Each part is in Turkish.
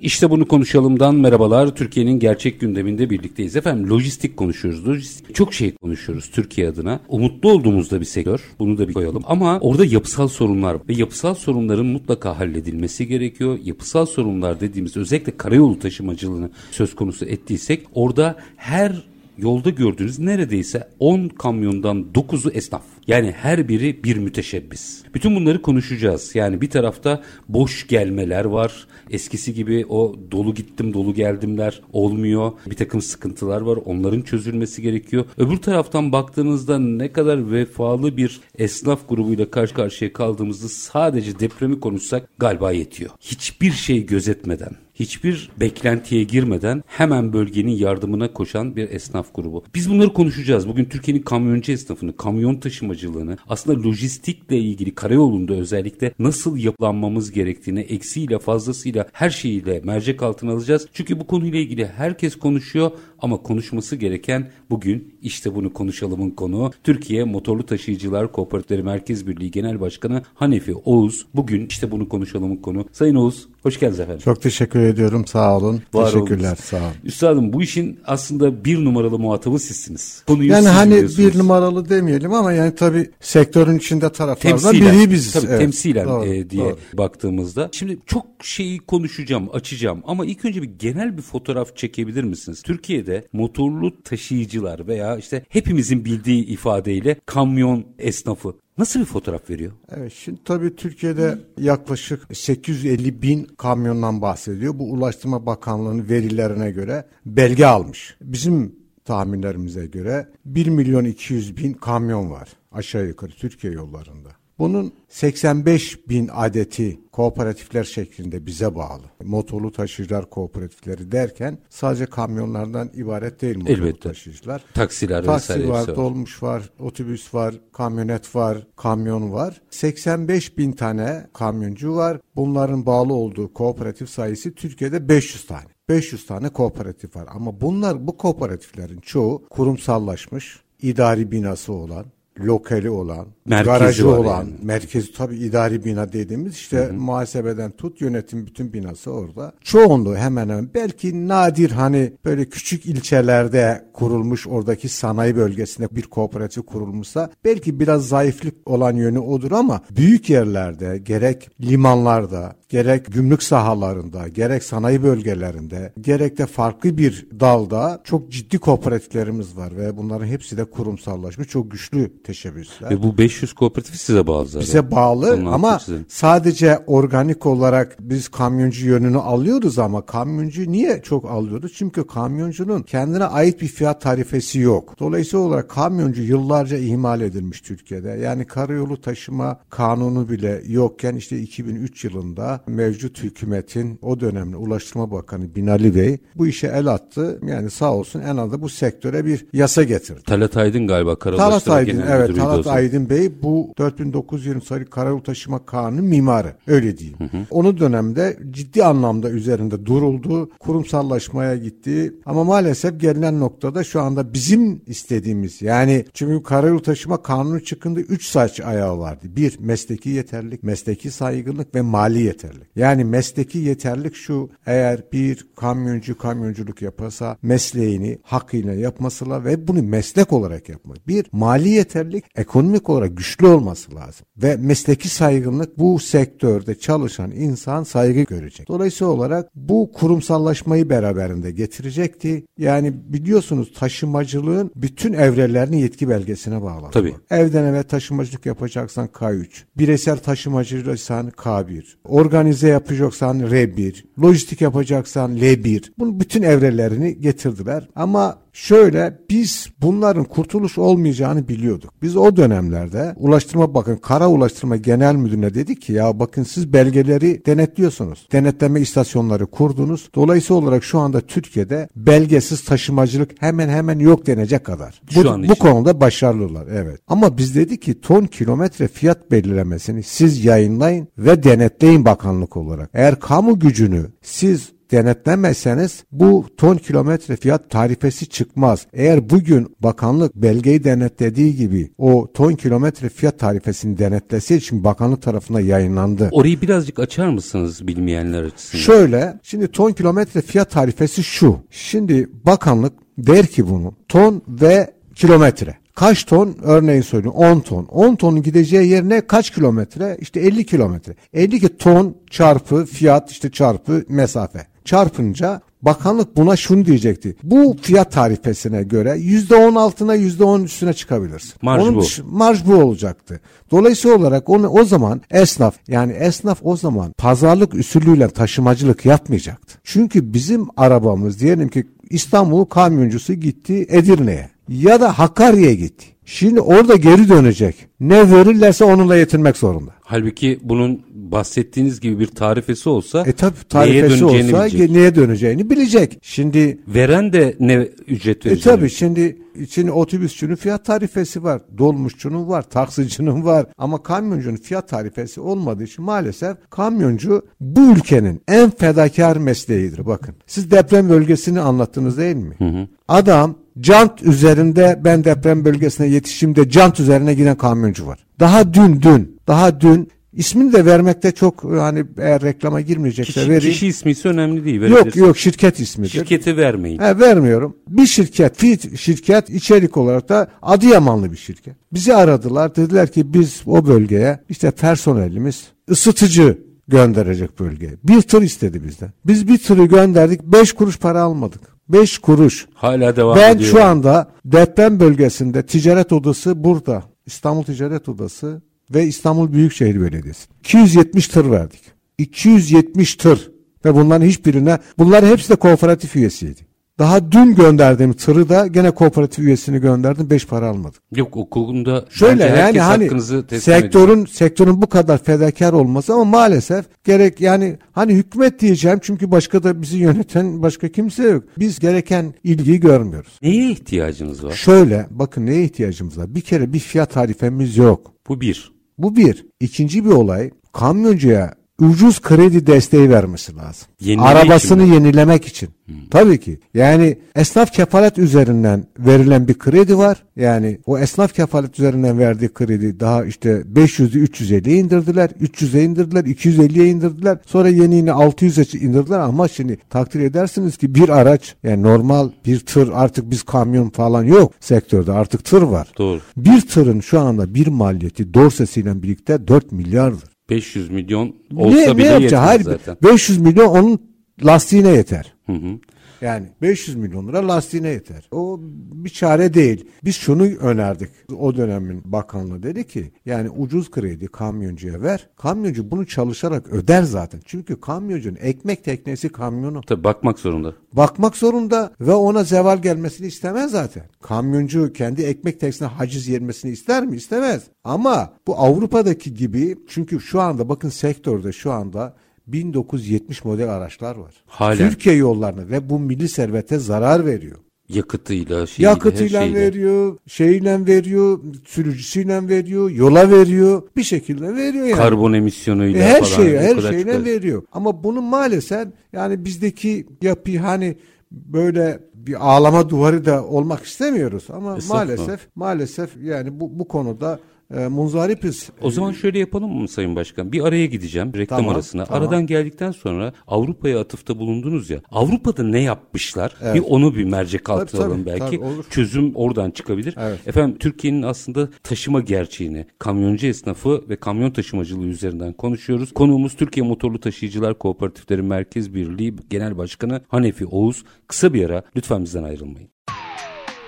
İşte bunu konuşalımdan merhabalar. Türkiye'nin gerçek gündeminde birlikteyiz. Efendim lojistik konuşuyoruz. Lojistik çok şey konuşuyoruz Türkiye adına. Umutlu olduğumuzda bir sektör. Bunu da bir koyalım. Ama orada yapısal sorunlar ve yapısal sorunların mutlaka halledilmesi gerekiyor. Yapısal sorunlar dediğimiz özellikle karayolu taşımacılığını söz konusu ettiysek orada her yolda gördüğünüz neredeyse 10 kamyondan 9'u esnaf. Yani her biri bir müteşebbis. Bütün bunları konuşacağız. Yani bir tarafta boş gelmeler var. Eskisi gibi o dolu gittim dolu geldimler olmuyor. Bir takım sıkıntılar var. Onların çözülmesi gerekiyor. Öbür taraftan baktığınızda ne kadar vefalı bir esnaf grubuyla karşı karşıya kaldığımızda sadece depremi konuşsak galiba yetiyor. Hiçbir şey gözetmeden hiçbir beklentiye girmeden hemen bölgenin yardımına koşan bir esnaf grubu. Biz bunları konuşacağız. Bugün Türkiye'nin kamyoncu esnafını, kamyon taşımacılığını, aslında lojistikle ilgili karayolunda özellikle nasıl yapılanmamız gerektiğini eksiğiyle fazlasıyla her şeyiyle mercek altına alacağız. Çünkü bu konuyla ilgili herkes konuşuyor ama konuşması gereken bugün işte bunu konuşalımın konu. Türkiye Motorlu Taşıyıcılar Kooperatifleri Merkez Birliği Genel Başkanı Hanefi Oğuz. Bugün işte bunu konuşalımın konu. Sayın Oğuz hoş geldiniz efendim. Çok teşekkür ediyorum sağ olun. Var Teşekkürler olunuz. sağ olun. Üstadım bu işin aslında bir numaralı muhatabı sizsiniz. Konuyu yani siz hani bir numaralı demeyelim ama yani tabii sektörün içinde taraflardan biri biziz. Tabii evet. temsilen doğru, e, diye doğru. baktığımızda. Şimdi çok şeyi konuşacağım, açacağım ama ilk önce bir genel bir fotoğraf çekebilir misiniz? Türkiye'de motorlu taşıyıcılar veya işte hepimizin bildiği ifadeyle kamyon esnafı Nasıl bir fotoğraf veriyor? Evet şimdi tabii Türkiye'de yaklaşık 850 bin kamyondan bahsediyor. Bu Ulaştırma Bakanlığı'nın verilerine göre belge almış. Bizim tahminlerimize göre 1 milyon 200 bin kamyon var aşağı yukarı Türkiye yollarında. Bunun 85 bin adeti kooperatifler şeklinde bize bağlı. Motorlu taşıyıcılar kooperatifleri derken sadece kamyonlardan ibaret değil motorlu Elbette. taşıyıcılar. Taksiler Taksi vesaire. var, dolmuş var, otobüs var, kamyonet var, kamyon var. 85 bin tane kamyoncu var. Bunların bağlı olduğu kooperatif sayısı Türkiye'de 500 tane. 500 tane kooperatif var ama bunlar bu kooperatiflerin çoğu kurumsallaşmış, idari binası olan, lokali olan, Merkezi garajı olan, yani. merkez tabi idari bina dediğimiz işte hı hı. muhasebeden tut yönetim bütün binası orada. Çoğunluğu hemen hemen belki nadir hani böyle küçük ilçelerde kurulmuş oradaki sanayi bölgesinde bir kooperatif kurulmuşsa belki biraz zayıflık olan yönü odur ama büyük yerlerde gerek limanlarda gerek gümrük sahalarında gerek sanayi bölgelerinde gerek de farklı bir dalda çok ciddi kooperatiflerimiz var ve bunların hepsi de kurumsallaşmış çok güçlü teşebbüsler. Ve bu 500 kooperatif size bağlı zaten. Bize bağlı Onun ama sadece organik olarak biz kamyoncu yönünü alıyoruz ama kamyoncu niye çok alıyoruz? Çünkü kamyoncunun kendine ait bir fiyat tarifesi yok. Dolayısıyla olarak kamyoncu yıllarca ihmal edilmiş Türkiye'de. Yani karayolu taşıma kanunu bile yokken işte 2003 yılında mevcut hükümetin o dönemde Ulaştırma Bakanı Binali Bey bu işe el attı. Yani sağ olsun en azından bu sektöre bir yasa getirdi. Talat Aydın galiba Talat Aydın evet Talat Aydın Bey bu 4920 sayılı karayolu taşıma kanunu mimarı öyle diyeyim. Hı hı. Onu dönemde ciddi anlamda üzerinde duruldu. Kurumsallaşmaya gitti. Ama maalesef gelinen noktada şu anda bizim istediğimiz yani çünkü karayolu taşıma kanunu çıkında 3 saç ayağı vardı. Bir mesleki yeterlik, mesleki saygınlık ve mali yeterlik. Yani mesleki yeterlik şu eğer bir kamyoncu kamyonculuk yapasa mesleğini hakkıyla yapmasıyla ve bunu meslek olarak yapmak. Bir mali yeterlik ekonomik olarak güçlü olması lazım. Ve mesleki saygınlık bu sektörde çalışan insan saygı görecek. Dolayısıyla olarak bu kurumsallaşmayı beraberinde getirecekti. Yani biliyorsunuz taşımacılığın bütün evrelerini yetki belgesine bağlı. Tabii. Evden eve taşımacılık yapacaksan K3. Bireysel taşımacıysan K1. Organize organize yapacaksan R1, lojistik yapacaksan L1. Bunun bütün evrelerini getirdiler. Ama şöyle biz bunların kurtuluş olmayacağını biliyorduk. Olduk. Biz o dönemlerde Ulaştırma bakın Kara Ulaştırma Genel Müdürü'ne dedik ki ya bakın siz belgeleri denetliyorsunuz. Denetleme istasyonları kurdunuz. Dolayısıyla olarak şu anda Türkiye'de belgesiz taşımacılık hemen hemen yok denecek kadar. Şu bu, an bu için. konuda başarılılar evet. Ama biz dedik ki ton kilometre fiyat belirlemesini siz yayınlayın ve denetleyin bakanlık olarak. Eğer kamu gücünü siz denetlemezseniz bu ton kilometre fiyat tarifesi çıkmaz. Eğer bugün bakanlık belgeyi denetlediği gibi o ton kilometre fiyat tarifesini denetlese için bakanlık tarafından yayınlandı. Orayı birazcık açar mısınız bilmeyenler açısından? Şöyle şimdi ton kilometre fiyat tarifesi şu. Şimdi bakanlık der ki bunu ton ve kilometre. Kaç ton? Örneğin söyleyeyim 10 ton. 10 tonun gideceği yerine kaç kilometre? İşte 50 kilometre. 50 ton çarpı fiyat işte çarpı mesafe. Çarpınca bakanlık buna şunu diyecekti. Bu fiyat tarifesine göre %10 altına %10 üstüne çıkabilirsin. Marj Onun bu. dışı- marj bu olacaktı. Dolayısıyla olarak onu o zaman esnaf yani esnaf o zaman pazarlık usulüyle taşımacılık yapmayacaktı. Çünkü bizim arabamız diyelim ki İstanbul kamyoncusu gitti Edirne'ye ya da Hakkari'ye gitti. Şimdi orada geri dönecek. Ne verirlerse onunla yetinmek zorunda. Halbuki bunun bahsettiğiniz gibi bir tarifesi olsa E tabi neye tarifesi döneceğini olsa bilecek. neye döneceğini bilecek. Şimdi Veren de ne ücret E verecek? tabi şimdi şimdi otobüsçünün fiyat tarifesi var, dolmuşçunun var, taksicinin var ama kamyoncunun fiyat tarifesi olmadığı için maalesef kamyoncu bu ülkenin en fedakar mesleğidir bakın. Siz deprem bölgesini anlattınız değil mi? Adam jant üzerinde ben deprem bölgesine yetişimde jant üzerine giden kamyoncu var. Daha dün dün daha dün ismini de vermekte çok hani eğer reklama girmeyecekse Kişi, vereyim. kişi ismi ise önemli değil. Yok yok şirket ismidir. Şirketi vermeyin. He, vermiyorum. Bir şirket, fit şirket içerik olarak da Adıyamanlı bir şirket. Bizi aradılar. Dediler ki biz o bölgeye işte personelimiz ısıtıcı gönderecek bölgeye. Bir tır istedi bizden. Biz bir tırı gönderdik. Beş kuruş para almadık. Beş kuruş. Hala devam ben ediyor. şu anda deprem bölgesinde ticaret odası burada. İstanbul Ticaret Odası ve İstanbul Büyükşehir Belediyesi. 270 tır verdik. 270 tır. Ve bunların hiçbirine, bunların hepsi de kooperatif üyesiydi. Daha dün gönderdiğim tırı da gene kooperatif üyesini gönderdim. Beş para almadık. Yok o konuda Şöyle yani hani teslim ediyor. sektörün sektörün bu kadar fedakar olması ama maalesef gerek yani hani hükümet diyeceğim çünkü başka da bizi yöneten başka kimse yok. Biz gereken ilgiyi görmüyoruz. Neye ihtiyacınız var? Şöyle bakın neye ihtiyacımız var? Bir kere bir fiyat tarifemiz yok. Bu bir. Bu bir. İkinci bir olay kamyoncuya ucuz kredi desteği vermesi lazım. Yenileme Arabasını için yenilemek için. Tabii ki. Yani esnaf kefalet üzerinden verilen bir kredi var. Yani o esnaf kefalet üzerinden verdiği kredi daha işte 500'ü 350'ye indirdiler. 300'e indirdiler. 250'ye indirdiler. Sonra yeniğini 600'e indirdiler ama şimdi takdir edersiniz ki bir araç yani normal bir tır artık biz kamyon falan yok sektörde artık tır var. Doğru. Bir tırın şu anda bir maliyeti dorsesiyle birlikte 4 milyardır. 500 milyon olsa ne, bile ne yapacak? yetmez Hayır, zaten. 500 milyon onun lastiğine yeter. Hı hı. Yani 500 milyon lira lastiğine yeter. O bir çare değil. Biz şunu önerdik. O dönemin bakanlığı dedi ki yani ucuz kredi kamyoncuya ver. Kamyoncu bunu çalışarak öder zaten. Çünkü kamyoncunun ekmek teknesi kamyonu. Tabii bakmak zorunda. Bakmak zorunda ve ona zeval gelmesini istemez zaten. Kamyoncu kendi ekmek teknesine haciz yermesini ister mi? İstemez. Ama bu Avrupa'daki gibi çünkü şu anda bakın sektörde şu anda 1970 model araçlar var. Halen. Türkiye yollarına ve bu milli servete zarar veriyor. Yakıtıyla, şeyiyle, Yakıtıyla her şeyle. veriyor, şeyle veriyor, sürücüsüyle veriyor, yola veriyor, bir şekilde veriyor yani. Karbon emisyonuyla E, her falan. şeyi her şeyle çıkar. veriyor. Ama bunu maalesef yani bizdeki yapı hani böyle bir ağlama duvarı da olmak istemiyoruz ama Estağfurullah. maalesef maalesef yani bu bu konuda e, munzaripiz. O zaman şöyle yapalım mı Sayın Başkan? Bir araya gideceğim reklam Tamam, arasına. tamam. Aradan geldikten sonra Avrupa'ya atıfta bulundunuz ya. Avrupa'da ne yapmışlar? Bir onu bir mercek altına Tabii, alalım belki. tabii, olur. Çözüm oradan çıkabilir. Evet. Efendim Türkiye'nin aslında taşıma gerçeğini, kamyoncu esnafı ve kamyon taşımacılığı üzerinden konuşuyoruz. Konuğumuz Türkiye Motorlu Taşıyıcılar Kooperatifleri Merkez Birliği Genel Başkanı Hanefi Oğuz. Kısa bir ara lütfen bizden ayrılmayın.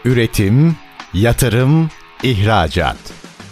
Üretim, yatırım, ihracat.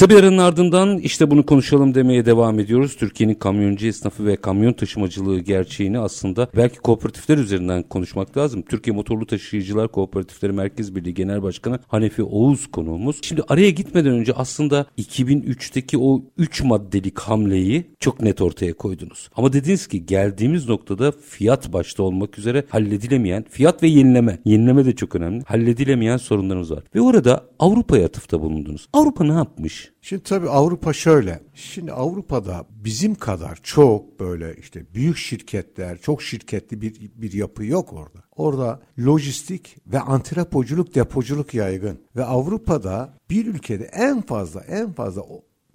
Kısa bir aranın ardından işte bunu konuşalım demeye devam ediyoruz. Türkiye'nin kamyoncu esnafı ve kamyon taşımacılığı gerçeğini aslında belki kooperatifler üzerinden konuşmak lazım. Türkiye Motorlu Taşıyıcılar Kooperatifleri Merkez Birliği Genel Başkanı Hanefi Oğuz konuğumuz. Şimdi araya gitmeden önce aslında 2003'teki o 3 maddelik hamleyi çok net ortaya koydunuz. Ama dediniz ki geldiğimiz noktada fiyat başta olmak üzere halledilemeyen fiyat ve yenileme. Yenileme de çok önemli. Halledilemeyen sorunlarımız var. Ve orada Avrupa'ya atıfta bulundunuz. Avrupa ne yapmış? Şimdi tabii Avrupa şöyle. Şimdi Avrupa'da bizim kadar çok böyle işte büyük şirketler, çok şirketli bir, bir yapı yok orada. Orada lojistik ve antrepoculuk, depoculuk yaygın. Ve Avrupa'da bir ülkede en fazla en fazla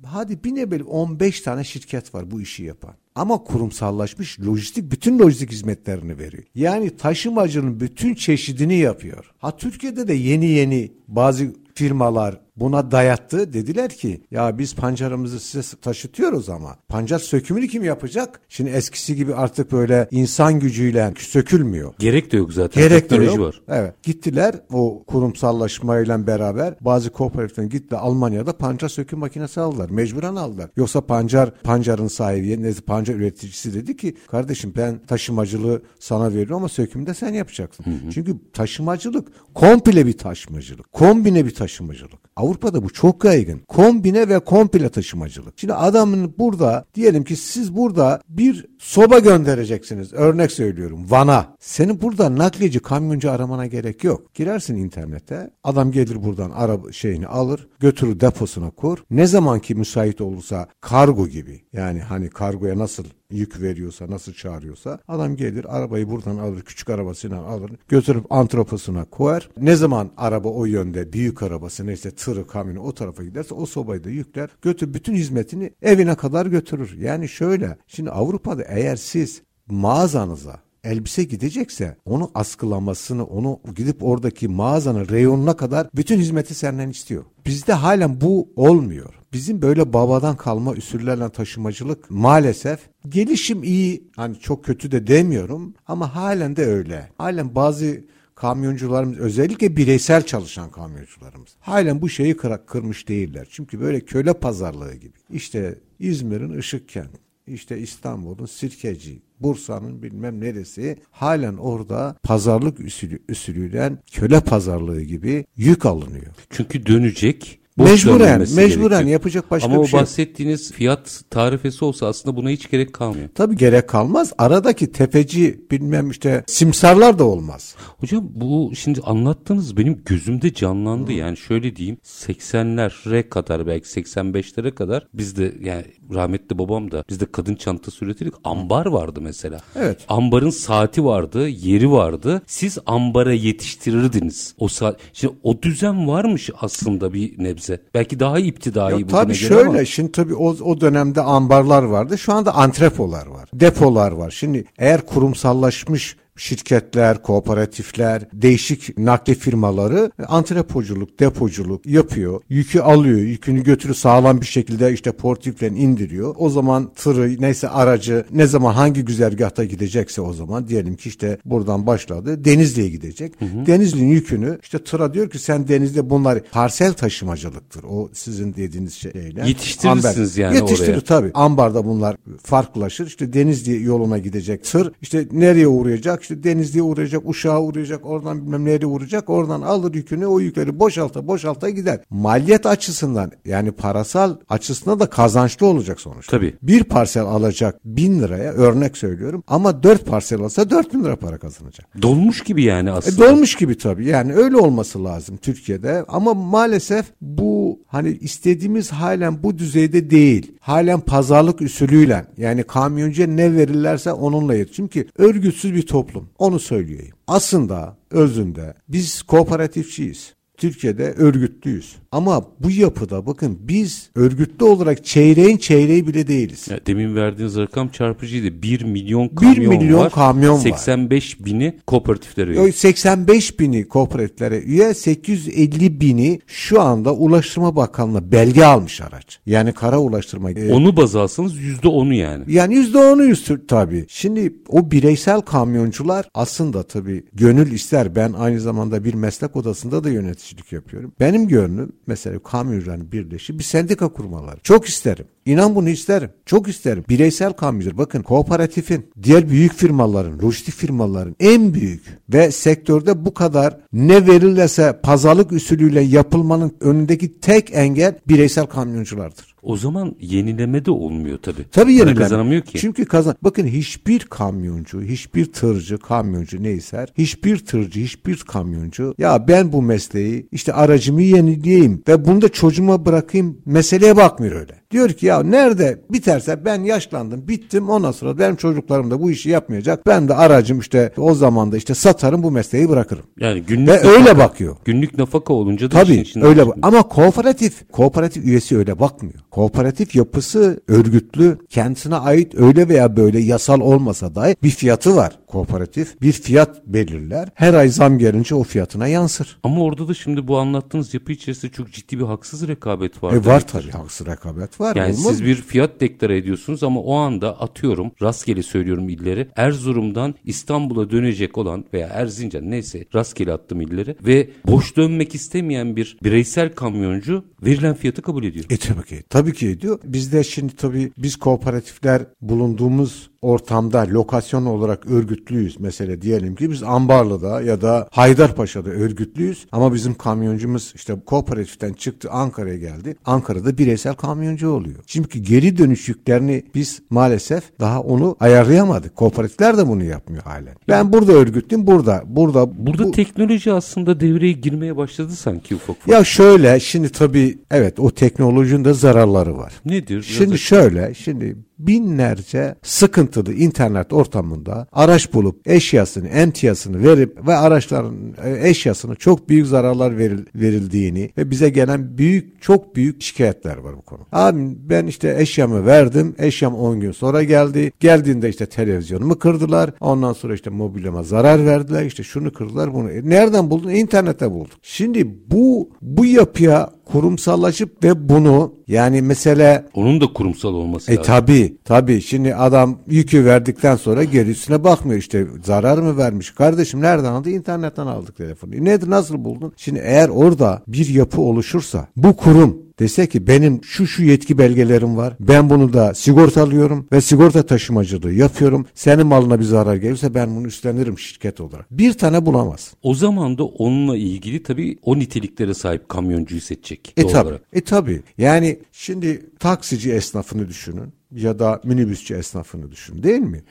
hadi bir ne bileyim 15 tane şirket var bu işi yapan. Ama kurumsallaşmış lojistik bütün lojistik hizmetlerini veriyor. Yani taşımacının bütün çeşidini yapıyor. Ha Türkiye'de de yeni yeni bazı firmalar buna dayattı. Dediler ki ya biz pancarımızı size taşıtıyoruz ama pancar sökümünü kim yapacak? Şimdi eskisi gibi artık böyle insan gücüyle sökülmüyor. Gerek de yok zaten. Gerek de Teknoloji yok. var. Evet. Gittiler o kurumsallaşmayla beraber bazı kooperatiften gitti Almanya'da pancar söküm makinesi aldılar. Mecburen aldılar. Yoksa pancar pancarın sahibi neyse pancar üreticisi dedi ki kardeşim ben taşımacılığı sana veriyorum ama sökümü de sen yapacaksın. Çünkü taşımacılık komple bir taşımacılık. Kombine bir taşımacılık. Avrupa'da bu çok yaygın. Kombine ve komple taşımacılık. Şimdi adamın burada diyelim ki siz burada bir soba göndereceksiniz. Örnek söylüyorum Van'a. Senin burada nakliyeci kamyoncu aramana gerek yok. Girersin internete. Adam gelir buradan araba şeyini alır. Götürür deposuna kur. Ne zaman ki müsait olursa kargo gibi. Yani hani kargoya nasıl yük veriyorsa, nasıl çağırıyorsa adam gelir arabayı buradan alır, küçük arabasıyla alır, götürüp antroposuna koyar. Ne zaman araba o yönde, büyük arabası neyse tırı, kamyonu o tarafa giderse o sobayı da yükler, götür bütün hizmetini evine kadar götürür. Yani şöyle, şimdi Avrupa'da eğer siz mağazanıza elbise gidecekse onu askılamasını, onu gidip oradaki mağazanın reyonuna kadar bütün hizmeti senden istiyor. Bizde halen bu olmuyor. Bizim böyle babadan kalma usullerle taşımacılık maalesef gelişim iyi. Hani çok kötü de demiyorum ama halen de öyle. Halen bazı kamyoncularımız özellikle bireysel çalışan kamyoncularımız halen bu şeyi kıra, kırmış değiller. Çünkü böyle köle pazarlığı gibi. İşte İzmir'in Işıkkent, işte İstanbul'un Sirkeci, Bursa'nın bilmem neresi halen orada pazarlık usulü, usulüyle köle pazarlığı gibi yük alınıyor. Çünkü dönecek. Boş Mecburen, mecburen gerekiyor. yapacak başka Ama bir o şey. yok. bahsettiğiniz fiyat tarifesi olsa aslında buna hiç gerek kalmıyor. Tabii gerek kalmaz. Aradaki tefeci bilmem işte simsarlar da olmaz. Hocam bu şimdi anlattığınız benim gözümde canlandı. Yani şöyle diyeyim 80'lere kadar belki 85'lere kadar bizde yani rahmetli babam da bizde kadın çantası üretirdik. Ambar vardı mesela. Evet. Ambarın saati vardı, yeri vardı. Siz ambara yetiştirirdiniz. O saat. Şimdi o düzen varmış aslında bir nebze. Belki daha iptidai bugüne tabii şöyle ama. şimdi tabii o, o dönemde ambarlar vardı. Şu anda antrepolar var. Depolar var. Şimdi eğer kurumsallaşmış şirketler, kooperatifler, değişik nakli firmaları antrepoculuk, depoculuk yapıyor. Yükü alıyor, yükünü götürüp sağlam bir şekilde işte portifle indiriyor. O zaman tırı neyse aracı ne zaman hangi güzergahta gidecekse o zaman diyelim ki işte buradan başladı Denizli'ye gidecek. Denizli'nin yükünü işte tıra diyor ki sen Denizli'de bunlar parsel taşımacılıktır. O sizin dediğiniz şeyler. Yetiştirirsiniz yani Yetiştirir oraya. tabii. Ambarda bunlar farklılaşır. İşte Denizli yoluna gidecek tır. İşte nereye uğrayacak? İşte Denizli'ye uğrayacak, Uşak'a uğrayacak, oradan bilmem nereye uğrayacak. Oradan alır yükünü, o yükleri boşalta boşalta gider. Maliyet açısından yani parasal açısından da kazançlı olacak sonuçta. Tabii. Bir parsel alacak bin liraya örnek söylüyorum ama dört parsel alsa dört bin lira para kazanacak. Dolmuş gibi yani E, aslında. dolmuş gibi tabii. Yani öyle olması lazım Türkiye'de. Ama maalesef bu hani istediğimiz halen bu düzeyde değil. Halen pazarlık usulüyle yani kamyoncuya ne verirlerse onunla yet. Çünkü örgütsüz bir toplum. Onu söyleyeyim. Aslında özünde biz kooperatifçiyiz. Türkiye'de örgütlüyüz. Ama bu yapıda bakın biz örgütlü olarak çeyreğin çeyreği bile değiliz. Ya demin verdiğiniz rakam çarpıcıydı. 1 milyon kamyon milyon var. kamyon var. 85 bini kooperatiflere üye. O 85 bini kooperatiflere üye 850 bini şu anda Ulaştırma Bakanlığı belge almış araç. Yani kara ulaştırma. e, Onu baz alsanız %10'u yani. yani %10'u üstü tabii. Şimdi o bireysel kamyoncular aslında tabii gönül ister. Ben aynı zamanda bir meslek odasında da yönetici yöneticilik yapıyorum. Benim gönlüm mesela kamyoncuların birleşi bir sendika kurmaları. Çok isterim. İnan bunu isterim. Çok isterim. Bireysel kamyoncular. Bakın kooperatifin, diğer büyük firmaların, lojistik firmaların en büyük ve sektörde bu kadar ne verilirse pazarlık usulüyle yapılmanın önündeki tek engel bireysel kamyonculardır. O zaman yenileme de olmuyor tabii. Tabii Para yenileme. kazanamıyor ki. Çünkü kazan. Bakın hiçbir kamyoncu, hiçbir tırcı, kamyoncu neyse, hiçbir tırcı, hiçbir kamyoncu ya ben bu mesleği işte aracımı yenileyeyim ve bunu da çocuğuma bırakayım meseleye bakmıyor öyle. Diyor ki ya nerede biterse ben yaşlandım, bittim ondan sonra benim çocuklarım da bu işi yapmayacak. Ben de aracım işte o zaman da işte satarım bu mesleği bırakırım. Yani günlük Ve öyle bakıyor. Günlük nafaka olunca da Tabii öyle bak. Ama kooperatif, kooperatif üyesi öyle bakmıyor. Kooperatif yapısı örgütlü, kendisine ait öyle veya böyle yasal olmasa dahi bir fiyatı var. Kooperatif bir fiyat belirler. Her ay zam gelince o fiyatına yansır. Ama orada da şimdi bu anlattığınız yapı içerisinde çok ciddi bir haksız rekabet var. E var demektir. tabii haksız rekabet var. Yani Olmaz siz mı? bir fiyat deklare ediyorsunuz ama o anda atıyorum rastgele söylüyorum illeri Erzurum'dan İstanbul'a dönecek olan veya Erzincan neyse rastgele attım illeri ve boş dönmek istemeyen bir bireysel kamyoncu verilen fiyatı kabul ediyor. E tabii ki. Tabii ki ediyor. Bizde şimdi tabii biz kooperatifler bulunduğumuz ortamda lokasyon olarak örgütlüyüz. Mesela diyelim ki biz Ambarlı'da ya da Haydarpaşa'da örgütlüyüz ama bizim kamyoncumuz işte kooperatiften çıktı Ankara'ya geldi. Ankara'da bireysel kamyoncu oluyor. Çünkü geri dönüş yüklerini biz maalesef daha onu ayarlayamadık. Kooperatifler de bunu yapmıyor halen. Ben burada örgütlüyüm burada. Burada Burada bu- teknoloji aslında devreye girmeye başladı sanki ufak ufak. ya şöyle şimdi tabii evet o teknolojinin de zararları var. Nedir? Şimdi şöyle, şimdi binlerce sıkıntılı internet ortamında araç bulup eşyasını, emtiyasını verip ve araçların e, eşyasına çok büyük zararlar veril- verildiğini ve bize gelen büyük, çok büyük şikayetler var bu konu. Abi ben işte eşyamı verdim, eşyam 10 gün sonra geldi. Geldiğinde işte televizyonumu kırdılar. Ondan sonra işte mobilyama zarar verdiler. İşte şunu kırdılar, bunu. Nereden buldun? İnternette buldum. Şimdi bu bu yapıya kurumsallaşıp ve bunu yani mesela onun da kurumsal olması e lazım. tabi tabi şimdi adam yükü verdikten sonra gerisine bakmıyor. İşte zarar mı vermiş? Kardeşim nereden aldı? İnternetten aldık telefonu. E nedir nasıl buldun? Şimdi eğer orada bir yapı oluşursa bu kurum dese ki benim şu şu yetki belgelerim var. Ben bunu da sigortalıyorum ve sigorta taşımacılığı yapıyorum. Senin malına bir zarar gelirse ben bunu üstlenirim şirket olarak. Bir tane bulamaz. O zaman da onunla ilgili tabii o niteliklere sahip kamyoncuyu seçecek. E tabi. E tabi. Yani şimdi taksici esnafını düşünün ya da minibüsçü esnafını düşün değil mi?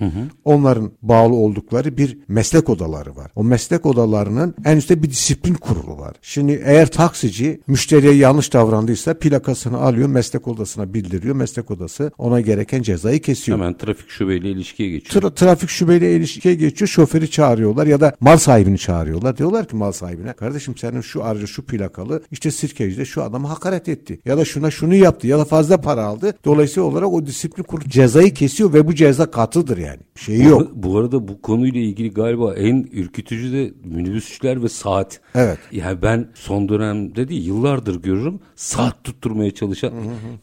Onların bağlı oldukları bir meslek odaları var. O meslek odalarının en üstte bir disiplin kurulu var. Şimdi eğer taksici müşteriye yanlış davrandıysa plakasını alıyor meslek odasına bildiriyor. Meslek odası ona gereken cezayı kesiyor. Hemen trafik şubeyle ilişkiye geçiyor. Tra- trafik şubeyle ilişkiye geçiyor. Şoförü çağırıyorlar ya da mal sahibini çağırıyorlar. Diyorlar ki mal sahibine kardeşim senin şu aracı şu plakalı işte sirkecide şu adamı hakaret etti. Ya da şuna şunu yaptı ya da fazla para aldı. Dolayısıyla olarak o disiplin kurulu cezayı kesiyor ve bu ceza katıdır yani. Şeyi yok. Bu arada bu konuyla ilgili galiba en ürkütücü de minibüsçüler ve saat. Evet. Yani ben son dönemde değil yıllardır görürüm saat tutturmaya çalışan.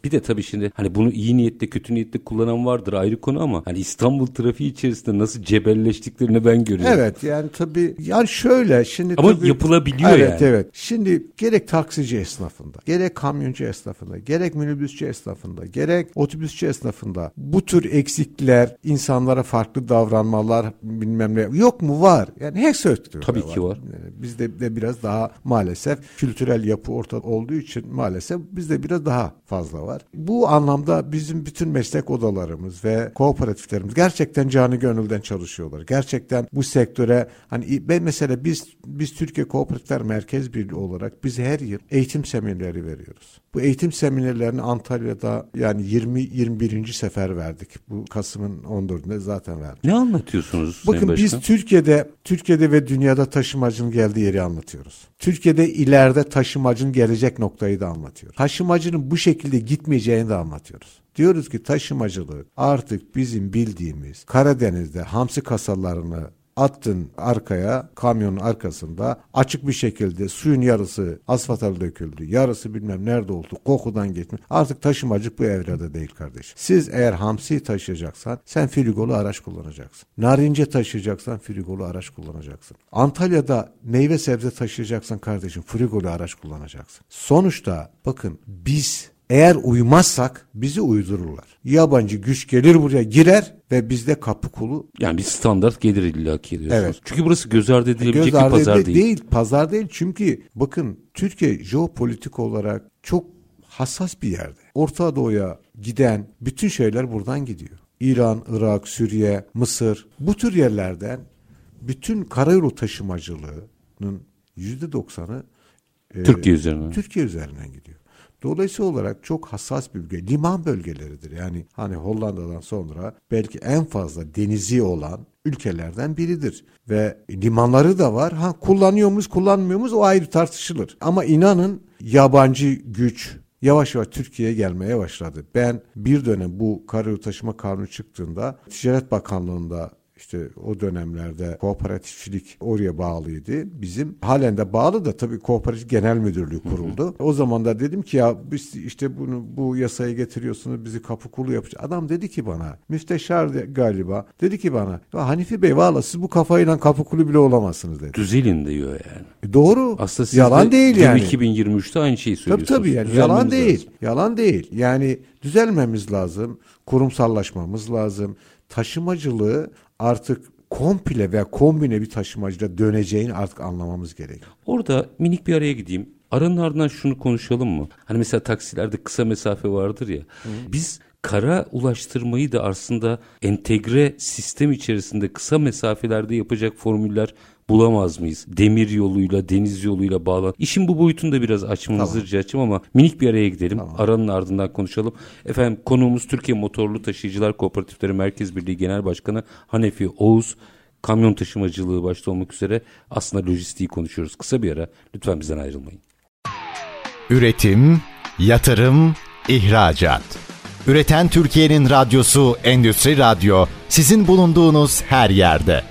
Bir de tabii şimdi hani bunu iyi niyetle kötü niyetle kullanan vardır ayrı konu ama hani İstanbul trafiği içerisinde nasıl cebelleştiklerini ben görüyorum. Evet yani tabii yani şöyle şimdi Ama tabii- yapılabiliyor evet, yani. Evet Şimdi gerek taksici esnafında, gerek kamyoncu esnafında, gerek minibüsçü esnafında, gerek otobüsçü esnafında bu tür eksikler, insanlara farklı davranmalar bilmem ne yok mu var. Yani her sektörde Tabii ki var. Bizde de biraz daha maalesef kültürel yapı ortada olduğu için maalesef bizde biraz daha fazla var. Bu anlamda bizim bütün meslek odalarımız ve kooperatiflerimiz gerçekten canı gönülden çalışıyorlar. Gerçekten bu sektöre hani ben mesela biz biz Türkiye Kooperatifler Merkez Birliği olarak biz her yıl eğitim seminerleri veriyoruz. Bu eğitim seminerlerini Antalya'da yani 20 21. sefer verdik. Bu Kasım'ın 14'ünde zaten verdik. Ne anlatıyorsunuz Sayın Bakın biz Başkan? Türkiye'de Türkiye'de ve dünyada taşımacının geldiği yeri anlatıyoruz. Türkiye'de ileride taşımacının gelecek noktayı da anlatıyoruz. Taşımacının bu şekilde gitmeyeceğini de anlatıyoruz. Diyoruz ki taşımacılık artık bizim bildiğimiz Karadeniz'de hamsi kasalarını attın arkaya kamyonun arkasında açık bir şekilde suyun yarısı asfalta döküldü. Yarısı bilmem nerede oldu. Kokudan geçmiş. Artık taşımacık bu evrede değil kardeş. Siz eğer hamsi taşıyacaksan sen frigolu araç kullanacaksın. Narince taşıyacaksan frigolu araç kullanacaksın. Antalya'da meyve sebze taşıyacaksan kardeşim frigolu araç kullanacaksın. Sonuçta bakın biz eğer uymazsak bizi uydururlar. Yabancı güç gelir buraya girer ve bizde kapı kulu. Yani bir standart gelir illaki diyorsunuz. Evet. Çünkü burası göz ardı edilebilecek Göz bir ardı pazar ede- değil. değil. Pazar değil çünkü bakın Türkiye jeopolitik olarak çok hassas bir yerde. Orta Doğu'ya giden bütün şeyler buradan gidiyor. İran, Irak, Suriye, Mısır bu tür yerlerden bütün karayolu taşımacılığının yüzde doksanı e, Türkiye üzerine. Türkiye üzerinden gidiyor. Dolayısıyla olarak çok hassas bir bölge. Liman bölgeleridir. Yani hani Hollanda'dan sonra belki en fazla denizi olan ülkelerden biridir. Ve limanları da var. Ha kullanıyor muyuz kullanmıyor muyuz o ayrı tartışılır. Ama inanın yabancı güç yavaş yavaş Türkiye'ye gelmeye başladı. Ben bir dönem bu karayolu taşıma kanunu çıktığında Ticaret Bakanlığı'nda işte o dönemlerde kooperatifçilik oraya bağlıydı. Bizim halen de bağlı da tabii kooperatif genel müdürlüğü kuruldu. O zaman da dedim ki ya biz işte bunu bu yasayı getiriyorsunuz bizi kapı kulu yapacak. Adam dedi ki bana müsteşar de- galiba dedi ki bana ya Hanifi Bey valla siz bu kafayla kapı kulu bile olamazsınız dedi. Düzelin diyor yani. E doğru. Aslında siz yalan de değil yani. 2023'te aynı şeyi Tabii söylüyorsunuz. tabii yani Düzelmemiz yalan değil. lazım. Yalan değil. Yani düzelmemiz lazım. Kurumsallaşmamız lazım. Taşımacılığı artık komple veya kombine bir taşımacılığa döneceğini artık anlamamız gerekiyor. Orada minik bir araya gideyim. Aranın ardından şunu konuşalım mı? Hani mesela taksilerde kısa mesafe vardır ya. Biz kara ulaştırmayı da aslında entegre sistem içerisinde kısa mesafelerde yapacak formüller bulamaz mıyız? Demir yoluyla, deniz yoluyla bağlan. İşin bu boyutunu da biraz açmanızı Tamam. rica edeceğim ama minik bir araya gidelim. Aranın ardından konuşalım. Efendim konuğumuz Türkiye Motorlu Taşıyıcılar Kooperatifleri Merkez Birliği Genel Başkanı Hanefi Oğuz. Kamyon taşımacılığı başta olmak üzere aslında lojistiği konuşuyoruz. Kısa bir ara. Lütfen bizden ayrılmayın. Üretim, yatırım, ihracat. Üreten Türkiye'nin radyosu Endüstri Radyo sizin bulunduğunuz her yerde.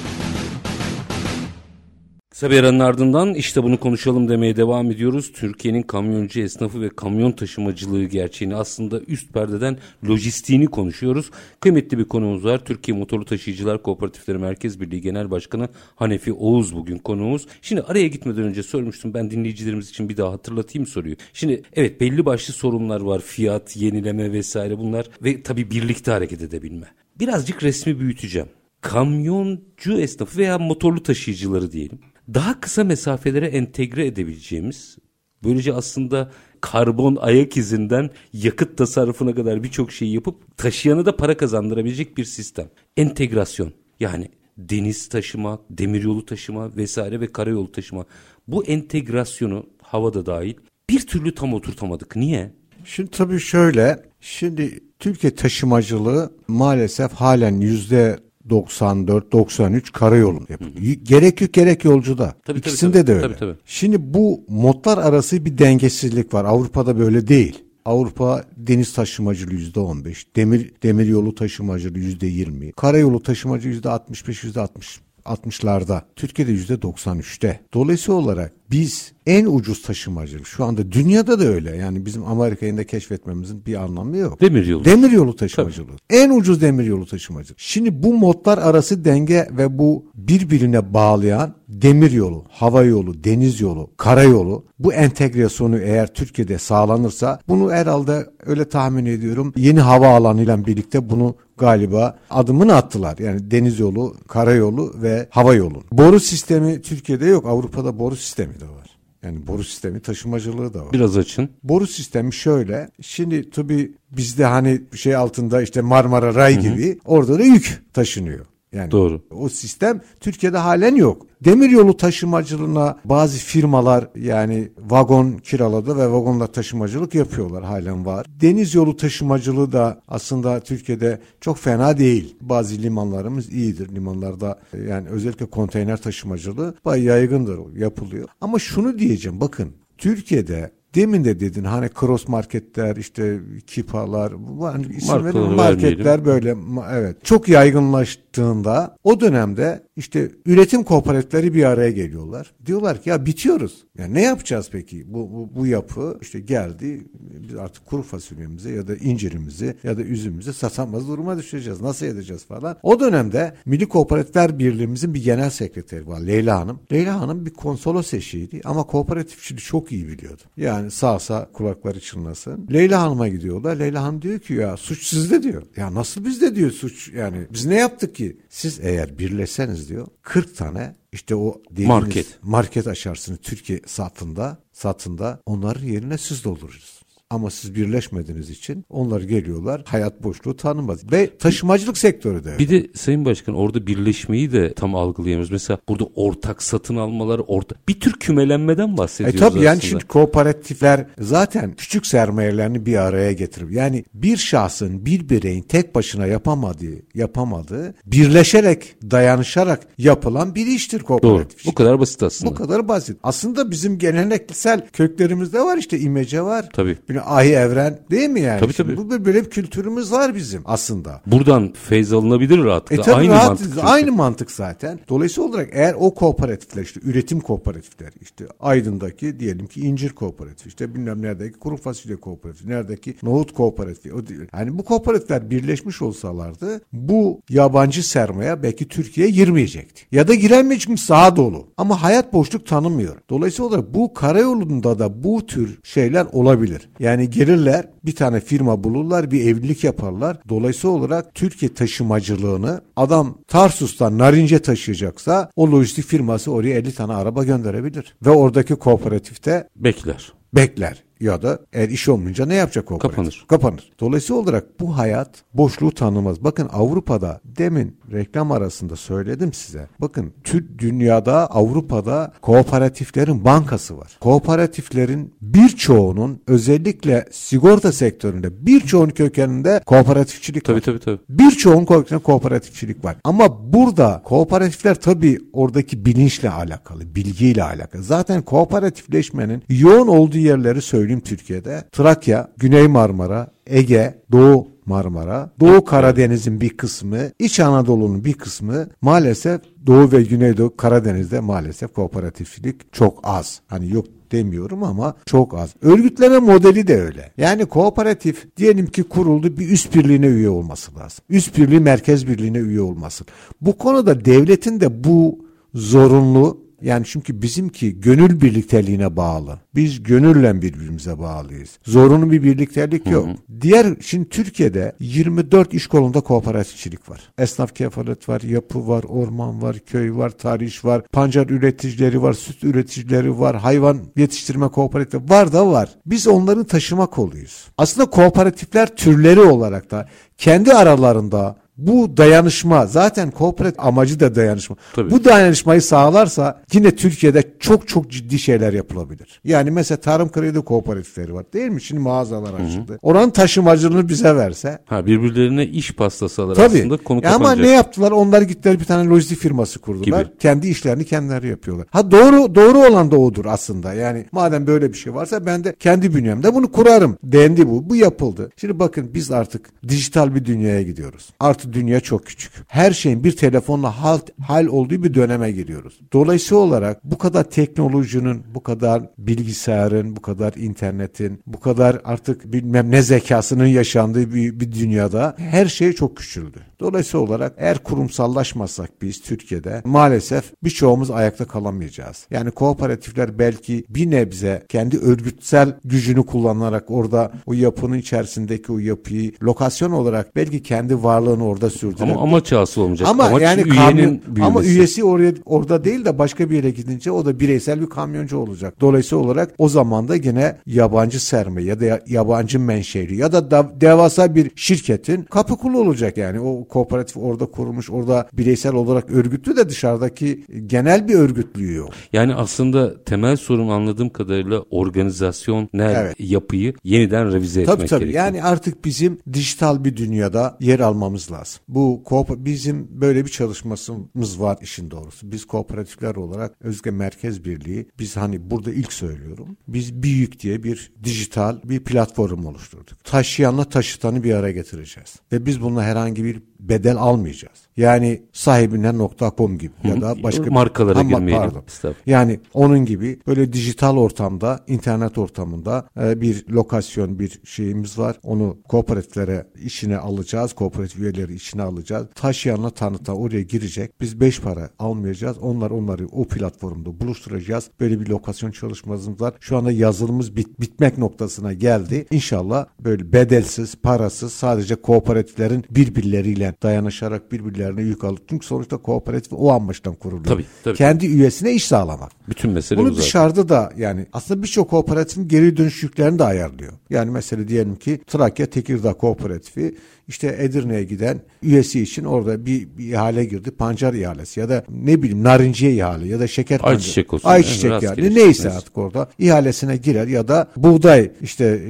Kısa bir ardından işte bunu konuşalım demeye devam ediyoruz. Türkiye'nin kamyoncu esnafı ve kamyon taşımacılığı gerçeğini aslında üst perdeden lojistiğini konuşuyoruz. Kıymetli bir konuğumuz var. Türkiye Motorlu Taşıyıcılar Kooperatifleri Merkez Birliği Genel Başkanı Hanefi Oğuz bugün konuğumuz. Şimdi araya gitmeden önce sormuştum ben dinleyicilerimiz için bir daha hatırlatayım soruyu. Şimdi evet belli başlı sorunlar var. Fiyat, yenileme vesaire bunlar ve tabii birlikte hareket edebilme. Birazcık resmi büyüteceğim. Kamyoncu esnafı veya motorlu taşıyıcıları diyelim daha kısa mesafelere entegre edebileceğimiz böylece aslında karbon ayak izinden yakıt tasarrufuna kadar birçok şeyi yapıp taşıyanı da para kazandırabilecek bir sistem. Entegrasyon yani deniz taşıma, demiryolu taşıma vesaire ve karayolu taşıma. Bu entegrasyonu havada dahil bir türlü tam oturtamadık. Niye? Şimdi tabii şöyle, şimdi Türkiye taşımacılığı maalesef halen yüzde 94-93 karayolu yapılıyor. Gerek yük gerek yolcuda. Tabii, tabii, İkisinde tabii. de öyle. Tabii, tabii. Şimdi bu modlar arası bir dengesizlik var. Avrupa'da böyle değil. Avrupa deniz taşımacılığı yüzde 15, demir demir yolu taşımacılığı yüzde 20, karayolu taşımacılığı yüzde 65, yüzde 60 60'larda. Türkiye'de yüzde 93'te. Dolayısıyla olarak biz en ucuz taşımacılık şu anda dünyada da öyle. Yani bizim Amerika'yı da keşfetmemizin bir anlamı yok. Demiryolu. Demiryolu taşımacılığı. En ucuz demiryolu taşımacılığı. Şimdi bu modlar arası denge ve bu birbirine bağlayan demiryolu, hava yolu, deniz yolu, karayolu bu entegrasyonu eğer Türkiye'de sağlanırsa bunu herhalde öyle tahmin ediyorum yeni hava alanıyla birlikte bunu galiba adımını attılar. Yani deniz yolu, karayolu ve hava yolu. Boru sistemi Türkiye'de yok. Avrupa'da boru sistemi de var. Yani boru sistemi taşımacılığı da var. Biraz açın. Boru sistemi şöyle. Şimdi tabii bizde hani şey altında işte Marmara Ray gibi orada da yük taşınıyor. Yani Doğru. o sistem Türkiye'de halen yok. Demiryolu taşımacılığına bazı firmalar yani vagon kiraladı ve vagonla taşımacılık yapıyorlar halen var. Deniz yolu taşımacılığı da aslında Türkiye'de çok fena değil. Bazı limanlarımız iyidir. Limanlarda yani özellikle konteyner taşımacılığı bayağı yaygındır yapılıyor. Ama şunu diyeceğim bakın Türkiye'de demin de dedin hani cross marketler işte kipalar hani isim marketler vermeyelim. böyle evet çok yaygınlaştığında o dönemde işte üretim kooperatifleri bir araya geliyorlar. Diyorlar ki ya bitiyoruz. Yani ne yapacağız peki? Bu, bu, bu yapı işte geldi biz artık kuru fasulyemizi ya da incirimizi ya da üzümümüzü satamaz duruma düşeceğiz. Nasıl edeceğiz falan. O dönemde Milli Kooperatifler Birliğimizin bir genel sekreteri var Leyla Hanım. Leyla Hanım bir konsolos eşiydi ama kooperatifçiliği çok iyi biliyordu. Yani sağsa kulakları çınlasın. Leyla Hanım'a gidiyorlar. Leyla Hanım diyor ki ya suç sizde diyor. Ya nasıl bizde diyor suç yani biz ne yaptık ki? Siz eğer birleşseniz diyor 40 tane işte o Market. market açarsınız Türkiye satında satında onların yerine siz doldurursunuz. Ama siz birleşmediğiniz için onlar geliyorlar hayat boşluğu tanımaz. Ve taşımacılık sektörü de. Bir de Sayın Başkan orada birleşmeyi de tam algılayamıyoruz. Mesela burada ortak satın almalar, orta bir tür kümelenmeden E bahsediyoruz tabii yani aslında. şimdi kooperatifler zaten küçük sermayelerini bir araya getirir. Yani bir şahsın bir bireyin tek başına yapamadığı, yapamadığı birleşerek, dayanışarak yapılan bir iştir Doğru. kooperatif. Bu kadar basit aslında. Bu kadar basit. Aslında bizim geleneksel köklerimizde var işte imece var. Tabii. Bir ahi evren değil mi yani? Tabii, Şimdi tabii. Bu böyle bir kültürümüz var bizim aslında. Buradan feyz alınabilir rahatlıkla. E tabii aynı rahat, mantık. çünkü. aynı mantık zaten. Dolayısıyla olarak eğer o kooperatifler işte üretim kooperatifler işte Aydın'daki diyelim ki incir kooperatifi işte bilmem neredeki kuru fasulye kooperatifi neredeki nohut kooperatifi o yani bu kooperatifler birleşmiş olsalardı bu yabancı sermaye belki Türkiye'ye girmeyecekti. Ya da giremeyecek çünkü saha dolu. Ama hayat boşluk tanımıyor. Dolayısıyla olarak bu karayolunda da bu tür şeyler olabilir. Yani gelirler bir tane firma bulurlar bir evlilik yaparlar. Dolayısıyla olarak Türkiye taşımacılığını adam Tarsus'tan Narince taşıyacaksa o lojistik firması oraya 50 tane araba gönderebilir. Ve oradaki kooperatifte Bekler. bekler. Ya da eğer iş olmayınca ne yapacak kooperatif? Kapanır. Kapanır. Dolayısıyla olarak bu hayat boşluğu tanımaz. Bakın Avrupa'da demin reklam arasında söyledim size. Bakın tüm dünyada Avrupa'da kooperatiflerin bankası var. Kooperatiflerin birçoğunun özellikle sigorta sektöründe birçoğunun kökeninde kooperatifçilik Tabii var. tabii tabii. Birçoğun kökeninde kooperatifçilik var. Ama burada kooperatifler tabii oradaki bilinçle alakalı, bilgiyle alakalı. Zaten kooperatifleşmenin yoğun olduğu yerleri söyleyeyim Türkiye'de. Trakya, Güney Marmara, Ege, Doğu Marmara, Doğu Karadeniz'in bir kısmı, İç Anadolu'nun bir kısmı maalesef Doğu ve Güneydoğu Karadeniz'de maalesef kooperatifçilik çok az. Hani yok demiyorum ama çok az. Örgütleme modeli de öyle. Yani kooperatif diyelim ki kuruldu bir üst birliğine üye olması lazım. Üst birliği merkez birliğine üye olması. Bu konuda devletin de bu zorunlu yani çünkü bizimki gönül birlikteliğine bağlı. Biz gönülle birbirimize bağlıyız. Zorunlu bir birliktelik yok. Diğer şimdi Türkiye'de 24 iş kolunda kooperatifçilik var. Esnaf kefalet var, yapı var, orman var, köy var, tarih var, pancar üreticileri var, süt üreticileri var, hayvan yetiştirme kooperatifi var da var. Biz onların taşıma koluyuz. Aslında kooperatifler türleri olarak da kendi aralarında bu dayanışma zaten kooperatif amacı da dayanışma. Tabii. Bu dayanışmayı sağlarsa yine Türkiye'de çok çok ciddi şeyler yapılabilir. Yani mesela tarım kredi kooperatifleri var değil mi? Şimdi mağazalar açıldı. Oranın taşımacılığını bize verse Ha birbirlerine iş paslasalar Tabii. aslında konu ama kapanacak. ne yaptılar? Onlar gittiler bir tane lojistik firması kurdular. Gibi. Kendi işlerini kendileri yapıyorlar. Ha doğru doğru olan da odur aslında. Yani madem böyle bir şey varsa ben de kendi bünyemde bunu kurarım. Dendi bu. Bu yapıldı. Şimdi bakın biz artık dijital bir dünyaya gidiyoruz. Dünya çok küçük. Her şeyin bir telefonla hal, hal olduğu bir döneme giriyoruz. Dolayısıyla olarak bu kadar teknolojinin, bu kadar bilgisayarın, bu kadar internetin, bu kadar artık bilmem ne zekasının yaşandığı bir, bir dünyada her şey çok küçüldü. Dolayısıyla olarak eğer kurumsallaşmazsak biz Türkiye'de maalesef birçoğumuz ayakta kalamayacağız. Yani kooperatifler belki bir nebze kendi örgütsel gücünü kullanarak orada o yapının içerisindeki o yapıyı lokasyon olarak belki kendi varlığını orada sürdürebilir. Ama amaç hasıl olmayacak. Ama amaç yani üyenin kamyon, ama üyesi oraya orada değil de başka bir yere gidince o da bireysel bir kamyoncu olacak. Dolayısıyla olarak o zaman da yine yabancı sermaye ya da ya- yabancı menşeli ya da da- devasa bir şirketin kapı kulu olacak yani. O kooperatif orada kurulmuş, orada bireysel olarak örgütlü de dışarıdaki genel bir örgütlüğü yok. Yani aslında temel sorun anladığım kadarıyla organizasyon Evet. yapıyı yeniden revize Tabii etmek tabii. gerekiyor. Yani artık bizim dijital bir dünyada yer almamız lazım. Bu koop- bizim böyle bir çalışmasımız var işin doğrusu. Biz kooperatifler olarak Özge Merkez Birliği biz hani burada ilk söylüyorum. Biz büyük diye bir dijital bir platform oluşturduk. Taşıyanla taşıtanı bir araya getireceğiz. Ve biz bununla herhangi bir bedel almayacağız. Yani sahibinden.com gibi ya da başka bir- Markalara Ama girmeyelim. pardon. Yani onun gibi böyle dijital ortamda, internet ortamında e, bir lokasyon, bir şeyimiz var. Onu kooperatiflere işine alacağız. Kooperatif üyeleri işine alacağız. Taşıyanla tanıta oraya girecek. Biz beş para almayacağız. Onlar onları o platformda buluşturacağız. Böyle bir lokasyon çalışmamız var. Şu anda yazılımımız bit- bitmek noktasına geldi. İnşallah böyle bedelsiz, parasız sadece kooperatiflerin birbirleriyle dayanışarak birbirlerine yük alıp çünkü sonuçta kooperatif o amaçtan kuruluyor. Tabii, tabii. Kendi üyesine iş sağlamak. Bütün mesele Bunu bu zaten. dışarıda da yani aslında birçok kooperatifin geri dönüş yüklerini de ayarlıyor. Yani mesela diyelim ki Trakya Tekirdağ Kooperatifi işte Edirne'ye giden üyesi için orada bir, bir ihale girdi. Pancar ihalesi ya da ne bileyim narinciye ihale ya da şeker pancarı. Ayçiçek olsun. Ayçiçek yani rastgele neyse artık orada ihalesine girer ya da buğday işte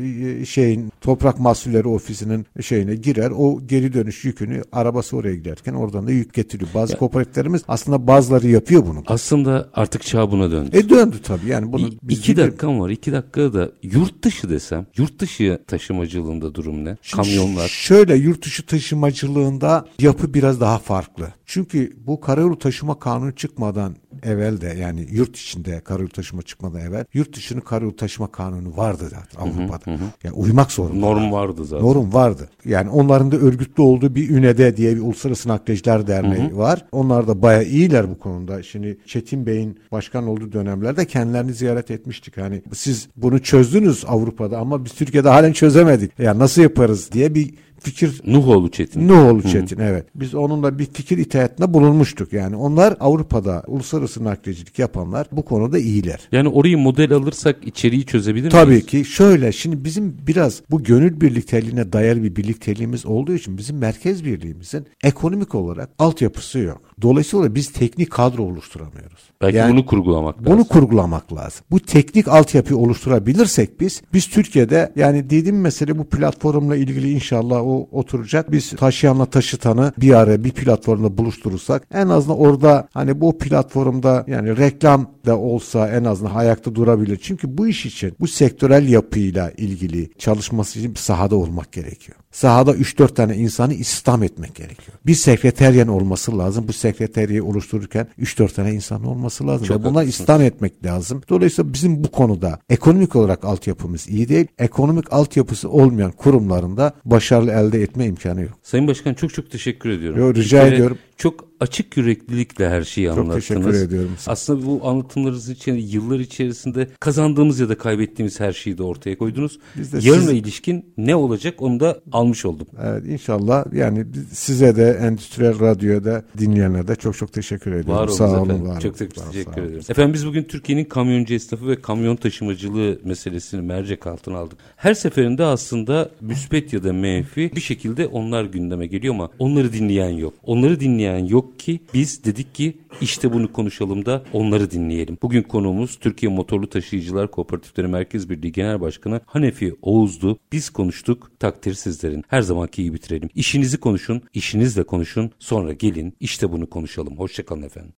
e, şeyin toprak mahsulleri ofisinin şeyine girer. O geri dönüş yükünü arabası oraya giderken oradan da yük getiriyor. Bazı kooperatiflerimiz aslında bazıları yapıyor bunu. Aslında artık çağ buna döndü. E döndü tabii yani bunu İ- iki dakikam var. iki dakikada da yurt dışı desem. Yurt dışı taşımacılığında durum ne? Kamyonlar. Şöyle yurt dışı taşımacılığında yapı biraz daha farklı. Çünkü bu karayolu taşıma kanunu çıkmadan evvel de yani yurt içinde karayolu taşıma çıkmadan evvel yurt dışının karayolu taşıma kanunu vardı zaten Avrupa'da. Yani uymak zorunda. Norm vardı zaten. Norm vardı. Yani onların da örgütlü olduğu bir ÜNEDE diye bir Uluslararası Nakliyeciler Derneği var. Onlar da bayağı iyiler bu konuda. Şimdi Çetin Bey'in başkan olduğu dönemlerde kendilerini ziyaret etmiştik. Hani siz bunu çözdünüz Avrupa'da ama biz Türkiye'de halen çözemedik. Ya nasıl yaparız diye bir fikir Nuhoğlu Çetin. Nuhoğlu Çetin evet. Biz onunla bir fikir itaatinde bulunmuştuk. Yani onlar Avrupa'da uluslararası nakliyecilik yapanlar bu konuda iyiler. Yani orayı model alırsak içeriği çözebilir miyiz? Tabii ki şöyle şimdi bizim biraz bu gönül birlikteliğine dayalı bir birlikteliğimiz olduğu için bizim merkez birliğimizin ekonomik olarak altyapısı yok. Dolayısıyla biz teknik kadro oluşturamıyoruz. Belki Yani bunu kurgulamak bunu lazım. kurgulamak lazım. Bu teknik altyapıyı oluşturabilirsek biz biz Türkiye'de yani dediğim mesele bu platformla ilgili inşallah o oturacak. Biz taşıyanla taşıtanı bir araya bir platformda buluşturursak en azından orada hani bu platformda yani reklam da olsa en azından ayakta durabilir. Çünkü bu iş için bu sektörel yapıyla ilgili çalışması için bir sahada olmak gerekiyor. Sahada 3-4 tane insanı istihdam etmek gerekiyor. Bir sekreteryen olması lazım. Bu sekreteriyi oluştururken 3-4 tane insan olması lazım. Çok Ve haklısınız. istihdam etmek lazım. Dolayısıyla bizim bu konuda ekonomik olarak altyapımız iyi değil. Ekonomik altyapısı olmayan kurumlarında başarılı elde etme imkanı yok. Sayın Başkan çok çok teşekkür ediyorum. Yo, Bir rica kere ediyorum. Çok açık yüreklilikle her şeyi Çok anlattınız. teşekkür ediyorum. Aslında bu anlatımlarınız için yıllar içerisinde kazandığımız ya da kaybettiğimiz her şeyi de ortaya koydunuz. Biz de Yarına siz- ilişkin ne olacak onu da almış oldum. Evet, inşallah yani size de Endüstriyel Radyo'da dinleyenlere de çok çok teşekkür ediyorum. Var olun sağ olun. efendim. var çok çok teşekkür ediyoruz. Efendim biz bugün Türkiye'nin kamyoncu esnafı ve kamyon taşımacılığı meselesini mercek altına aldık. Her seferinde aslında müspet ya da menfi bir şekilde onlar gündeme geliyor ama onları dinleyen yok. Onları dinleyen yok ki biz dedik ki işte bunu konuşalım da onları dinleyelim. Bugün konuğumuz Türkiye Motorlu Taşıyıcılar Kooperatifleri Merkez Birliği Genel Başkanı Hanefi Oğuz'du. Biz konuştuk, takdir sizlerin. Her zamanki iyi bitirelim. İşinizi konuşun, işinizle konuşun, sonra gelin işte bunu konuşalım. Hoşçakalın efendim.